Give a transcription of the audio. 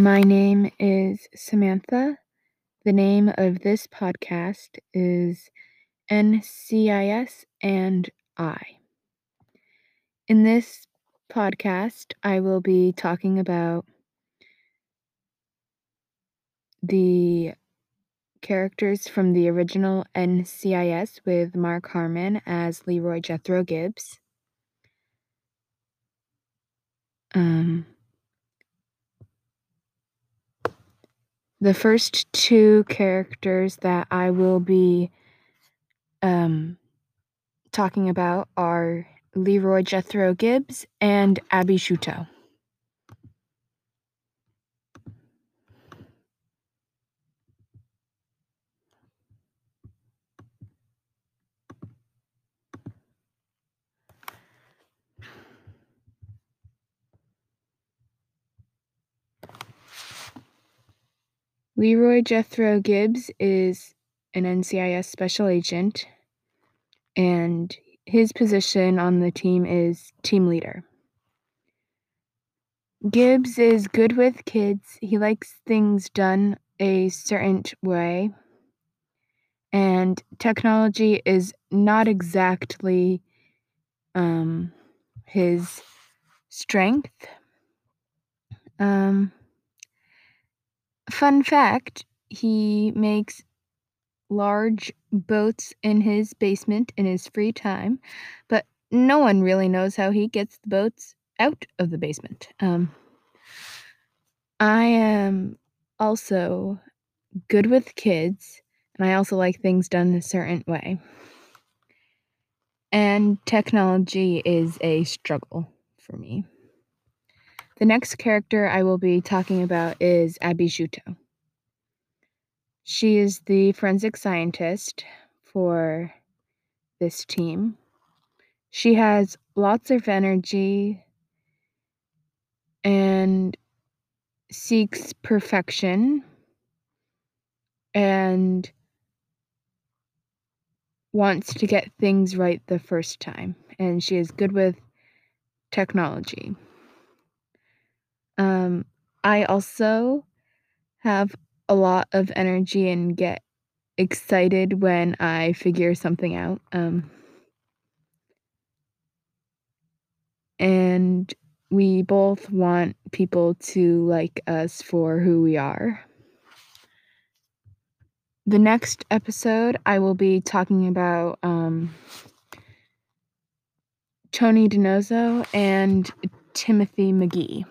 My name is Samantha. The name of this podcast is NCIS and I. In this podcast, I will be talking about the characters from the original NCIS with Mark Harmon as Leroy Jethro Gibbs. The first two characters that I will be um, talking about are Leroy Jethro Gibbs and Abby Sciuto. Leroy Jethro Gibbs is an NCIS special agent, and his position on the team is team leader. Gibbs is good with kids. He likes things done a certain way. And technology is not exactly um, his strength. Um, fun fact he makes large boats in his basement in his free time, but no one really knows how he gets the boats out of the basement. Um, I am also good with kids, and I also like things done a certain way. And technology is a struggle for me. The next character I will be talking about is Abby Sciuto. She is the forensic scientist for this team. She has lots of energy and seeks perfection and wants to get things right the first time. And she is good with technology. Um, I also have a lot of energy and get excited when I figure something out. Um, and we both want people to like us for who we are. The next episode, I will be talking about um, Tony DiNozzo and Timothy McGee.